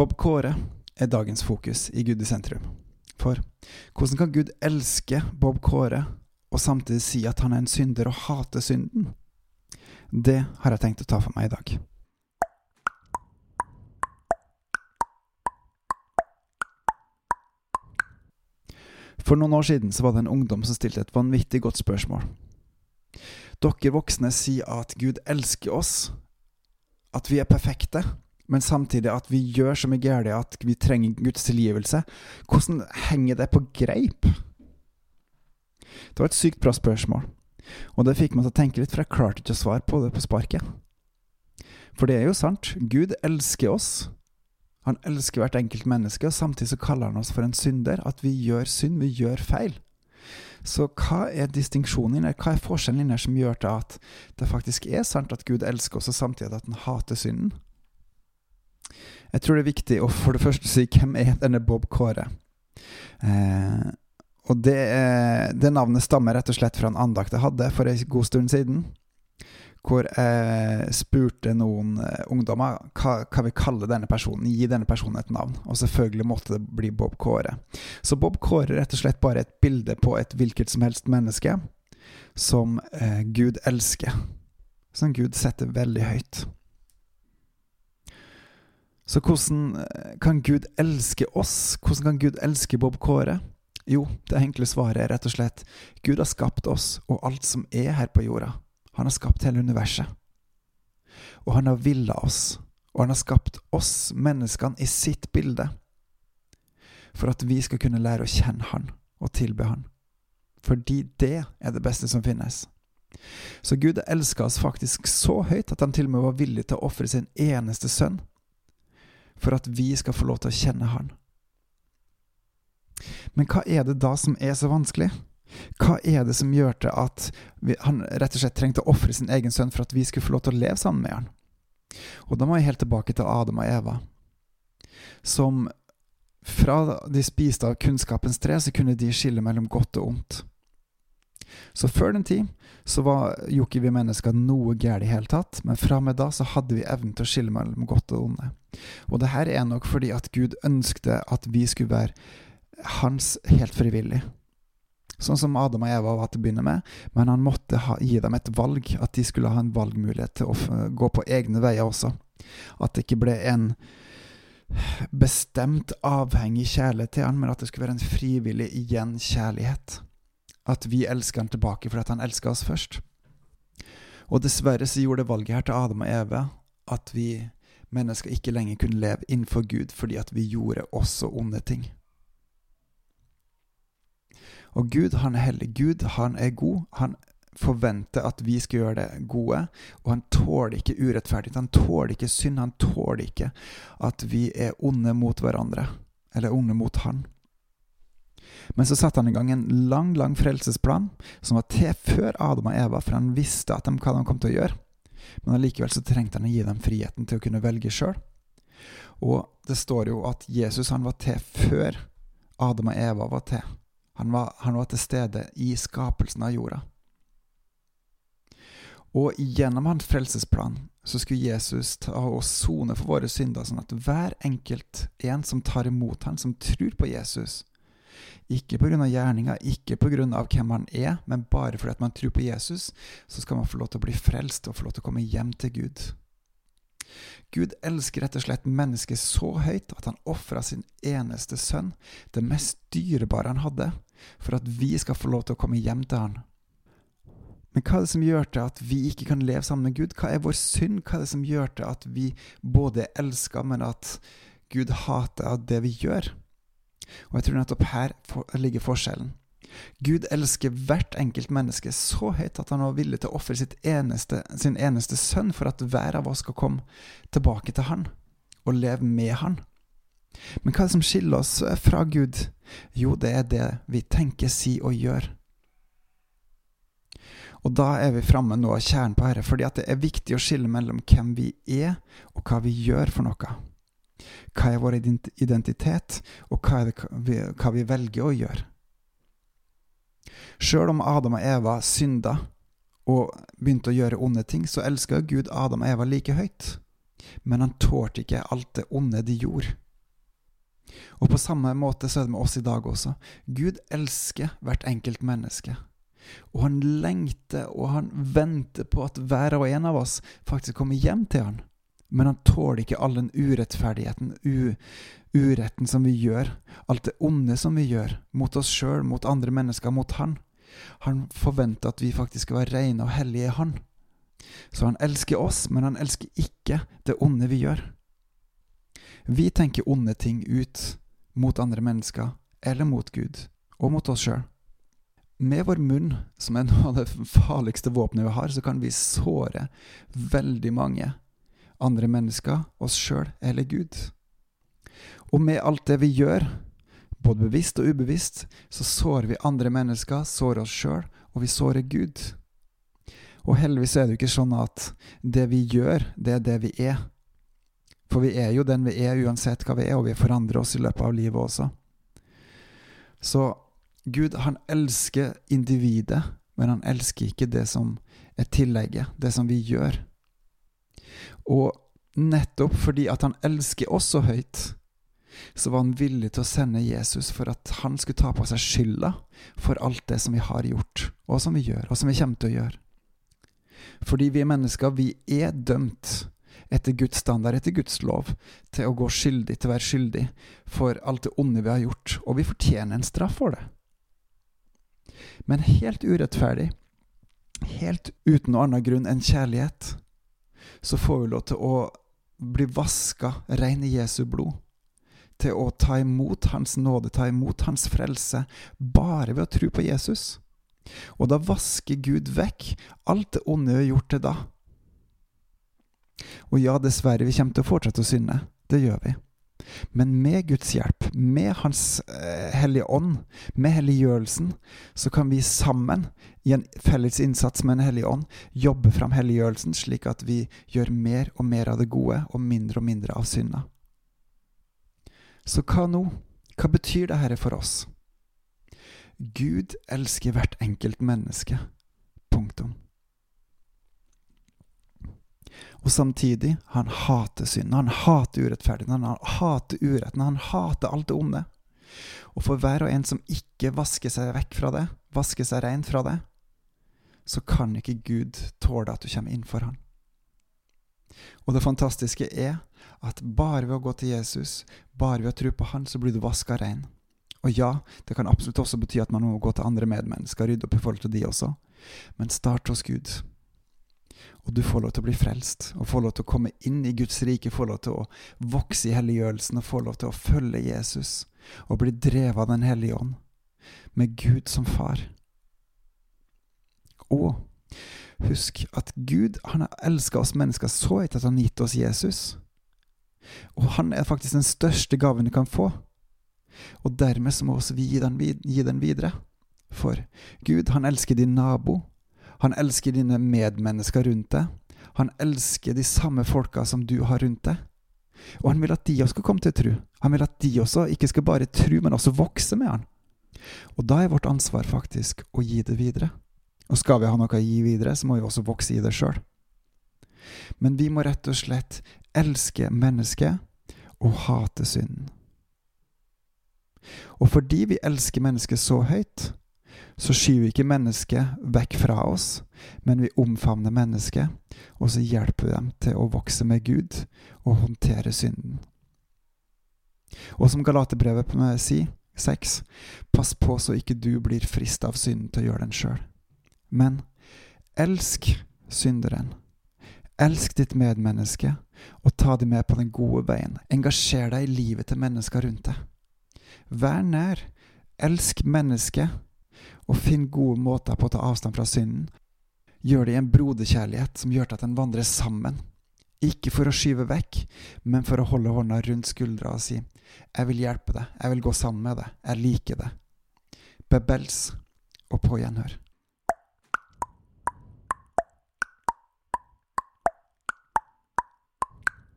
Bob Kåre er dagens fokus i Gud i sentrum. For hvordan kan Gud elske Bob Kåre og samtidig si at han er en synder og hater synden? Det har jeg tenkt å ta for meg i dag. For noen år siden så var det en ungdom som stilte et vanvittig godt spørsmål. Dere voksne sier at Gud elsker oss, at vi er perfekte, men samtidig at vi gjør så mye galt at vi trenger Guds tilgivelse. Hvordan henger det på greip? Det var et sykt bra spørsmål, og det fikk meg til å tenke litt, for jeg klarte ikke å svare på det på sparket. For det er jo sant, Gud elsker oss. Han elsker hvert enkelt menneske, og samtidig så kaller han oss for en synder. At vi gjør synd, vi gjør feil. Så hva er distinksjonen her? Hva er forskjellen her som gjør til at det faktisk er sant at Gud elsker oss, og samtidig at han hater synden? Jeg tror det er viktig å for det første si hvem er denne Bob Kåre? Eh, og det, det, navnet stammer rett og slett fra en andakt jeg hadde for en god stund siden. Hvor jeg spurte noen eh, ungdommer hva, hva vi kaller denne personen. Gi denne personen et navn. Og selvfølgelig måtte det bli Bob Kåre. Så Bob Kåre er rett og slett bare et bilde på et hvilket som helst menneske som eh, Gud elsker. Som Gud setter veldig høyt. Så hvordan eh, kan Gud elske oss? Hvordan kan Gud elske Bob Kåre? Jo, det enkle svaret er rett og slett Gud har skapt oss og alt som er her på jorda. Han har skapt hele universet. Og han har villa oss, og han har skapt oss menneskene i sitt bilde. For at vi skal kunne lære å kjenne han og tilbe han. Fordi det er det beste som finnes. Så Gud elska oss faktisk så høyt at han til og med var villig til å ofre sin eneste sønn for at vi skal få lov til å kjenne Han. Men hva er det da som er så vanskelig? Hva er det som gjør til at vi, han rett og slett trengte å ofre sin egen sønn for at vi skulle få lov til å leve sammen med han? Og da må jeg helt tilbake til Adam og Eva, som fra de spiste av kunnskapens tre, så kunne de skille mellom godt og ondt. Så før den tid så var jo ikke vi mennesker noe gærent i hele tatt, men fra og med da så hadde vi evnen til å skille mellom godt og onde. Og det her er nok fordi at Gud ønskte at vi skulle være hans helt frivillig. Sånn som Adam og Eva var til å begynne med, men han måtte ha, gi dem et valg, at de skulle ha en valgmulighet til å gå på egne veier også. At det ikke ble en bestemt avhengig kjærlighet til han, men at det skulle være en frivillig igjen kjærlighet at vi elsker han tilbake fordi han elsker oss først. Og dessverre så gjorde det valget her til Adam og Eve at vi mennesker ikke lenger kunne leve innenfor Gud fordi at vi gjorde også onde ting. Og Gud, han er hellig. Gud, han er god. Han forventer at vi skal gjøre det gode, og han tåler ikke urettferdighet. Han tåler ikke synd. Han tåler ikke at vi er onde mot hverandre, eller onde mot han. Men så satte han i gang en lang, lang frelsesplan som var til før Adam og Eva, for han visste at de, hva de kom til å gjøre. Men allikevel så trengte han å gi dem friheten til å kunne velge sjøl. Og det står jo at Jesus han var til før Adam og Eva var til. Han var, han var til stede i skapelsen av jorda. Og gjennom hans frelsesplan så skulle Jesus ta og sone for våre synder, sånn at hver enkelt en som tar imot han, som tror på Jesus, ikke pga. gjerninga, ikke pga. hvem han er, men bare fordi at man tror på Jesus, så skal man få lov til å bli frelst og få lov til å komme hjem til Gud. Gud elsker rett og slett mennesket så høyt at han ofra sin eneste sønn, det mest dyrebare han hadde, for at vi skal få lov til å komme hjem til han. Men hva er det som gjør til at vi ikke kan leve sammen med Gud? Hva er vår synd? Hva er det som gjør til at vi både elsker, men at Gud hater det vi gjør? Og jeg tror nettopp her ligger forskjellen. Gud elsker hvert enkelt menneske så høyt at han var villig til å ofre sin eneste sønn for at hver av oss skal komme tilbake til han og leve med han. Men hva er det som skiller oss fra Gud? Jo, det er det vi tenker, sier og gjør. Og da er vi framme nå av kjernen på dette, fordi det er viktig å skille mellom hvem vi er, og hva vi gjør for noe. Hva er vår identitet, og hva, vi, hva vi velger å gjøre? Sjøl om Adam og Eva synda og begynte å gjøre onde ting, så elska Gud Adam og Eva like høyt. Men han tålte ikke alt det onde de gjorde. Og på samme måte så er det med oss i dag også. Gud elsker hvert enkelt menneske. Og han lengter og han venter på at hver og en av oss faktisk kommer hjem til han. Men han tåler ikke all den urettferdigheten, uretten som vi gjør, alt det onde som vi gjør, mot oss sjøl, mot andre mennesker, mot han. Han forventer at vi faktisk skal være rene og hellige i han. Så han elsker oss, men han elsker ikke det onde vi gjør. Vi tenker onde ting ut mot andre mennesker, eller mot Gud, og mot oss sjøl. Med vår munn, som er noe av det farligste våpenet vi har, så kan vi såre veldig mange andre mennesker, oss sjøl eller Gud. Og med alt det vi gjør, både bevisst og ubevisst, så sårer vi andre mennesker, sårer oss sjøl, og vi sårer Gud. Og heldigvis er det jo ikke sånn at det vi gjør, det er det vi er. For vi er jo den vi er uansett hva vi er, og vi forandrer oss i løpet av livet også. Så Gud, han elsker individet, men han elsker ikke det som er tillegget, det som vi gjør. Og nettopp fordi at han elsker oss så høyt, så var han villig til å sende Jesus for at han skulle ta på seg skylda for alt det som vi har gjort, og som vi gjør, og som vi kommer til å gjøre. Fordi vi er mennesker, vi er dømt etter Guds standard, etter Guds lov, til å gå skyldig, til å være skyldig for alt det onde vi har gjort, og vi fortjener en straff for det. Men helt urettferdig, helt uten noen annen grunn enn kjærlighet, så får vi lov til å bli vaska rein i Jesu blod. Til å ta imot Hans nåde, ta imot Hans frelse, bare ved å tro på Jesus. Og da vasker Gud vekk alt det onde vi har gjort til da. Og ja, dessverre, vi kommer til å fortsette å synde. Det gjør vi. Men med Guds hjelp, med Hans eh, hellige ånd, med helliggjørelsen, så kan vi sammen, i en felles innsats med en hellig ånd, jobbe fram helliggjørelsen, slik at vi gjør mer og mer av det gode og mindre og mindre av synda. Så hva nå? Hva betyr dette for oss? Gud elsker hvert enkelt menneske. Og samtidig, han hater synden, han hater urettferdigheten, han hater uretten, han hater alt det onde. Og for hver og en som ikke vasker seg vekk fra det, vasker seg rein fra det, så kan ikke Gud tåle at du kommer inn for han. Og det fantastiske er at bare ved å gå til Jesus, bare ved å tro på han, så blir du vaska rein. Og ja, det kan absolutt også bety at man må gå til andre medmennesker, rydde opp i forhold til de også, men start hos Gud. Og du får lov til å bli frelst, og får lov til å komme inn i Guds rike, får lov til å vokse i helliggjørelsen, og får lov til å følge Jesus, og bli drevet av Den hellige ånd, med Gud som far. Og husk at Gud han har elska oss mennesker så høyt at han har gitt oss Jesus. Og han er faktisk den største gaven du kan få. Og dermed så må også vi gi den, gi den videre. For Gud, han elsker din nabo, han elsker dine medmennesker rundt deg. Han elsker de samme folka som du har rundt deg. Og han vil at de også skal komme til tro. Han vil at de også ikke skal bare tro, men også vokse med han. Og da er vårt ansvar faktisk å gi det videre. Og skal vi ha noe å gi videre, så må vi også vokse i det sjøl. Men vi må rett og slett elske mennesket og hate synden. Og fordi vi elsker mennesket så høyt, så skyver vi ikke mennesket vekk fra oss, men vi omfavner mennesket, og så hjelper vi dem til å vokse med Gud og håndtere synden. Og som Galaterbrevet sier, 6, pass på så ikke du blir frista av synden til å gjøre den sjøl. Men elsk synderen. Elsk ditt medmenneske, og ta dem med på den gode veien. Engasjer deg i livet til mennesker rundt deg. Vær nær. Elsk mennesket og finn gode måter på å ta avstand fra synden. Gjør det i en broderkjærlighet som gjør at en vandrer sammen. Ikke for å skyve vekk, men for å holde hånda rundt skuldra og si 'Jeg vil hjelpe deg. Jeg vil gå sammen med deg. Jeg liker det'. Bebels og på gjenhør.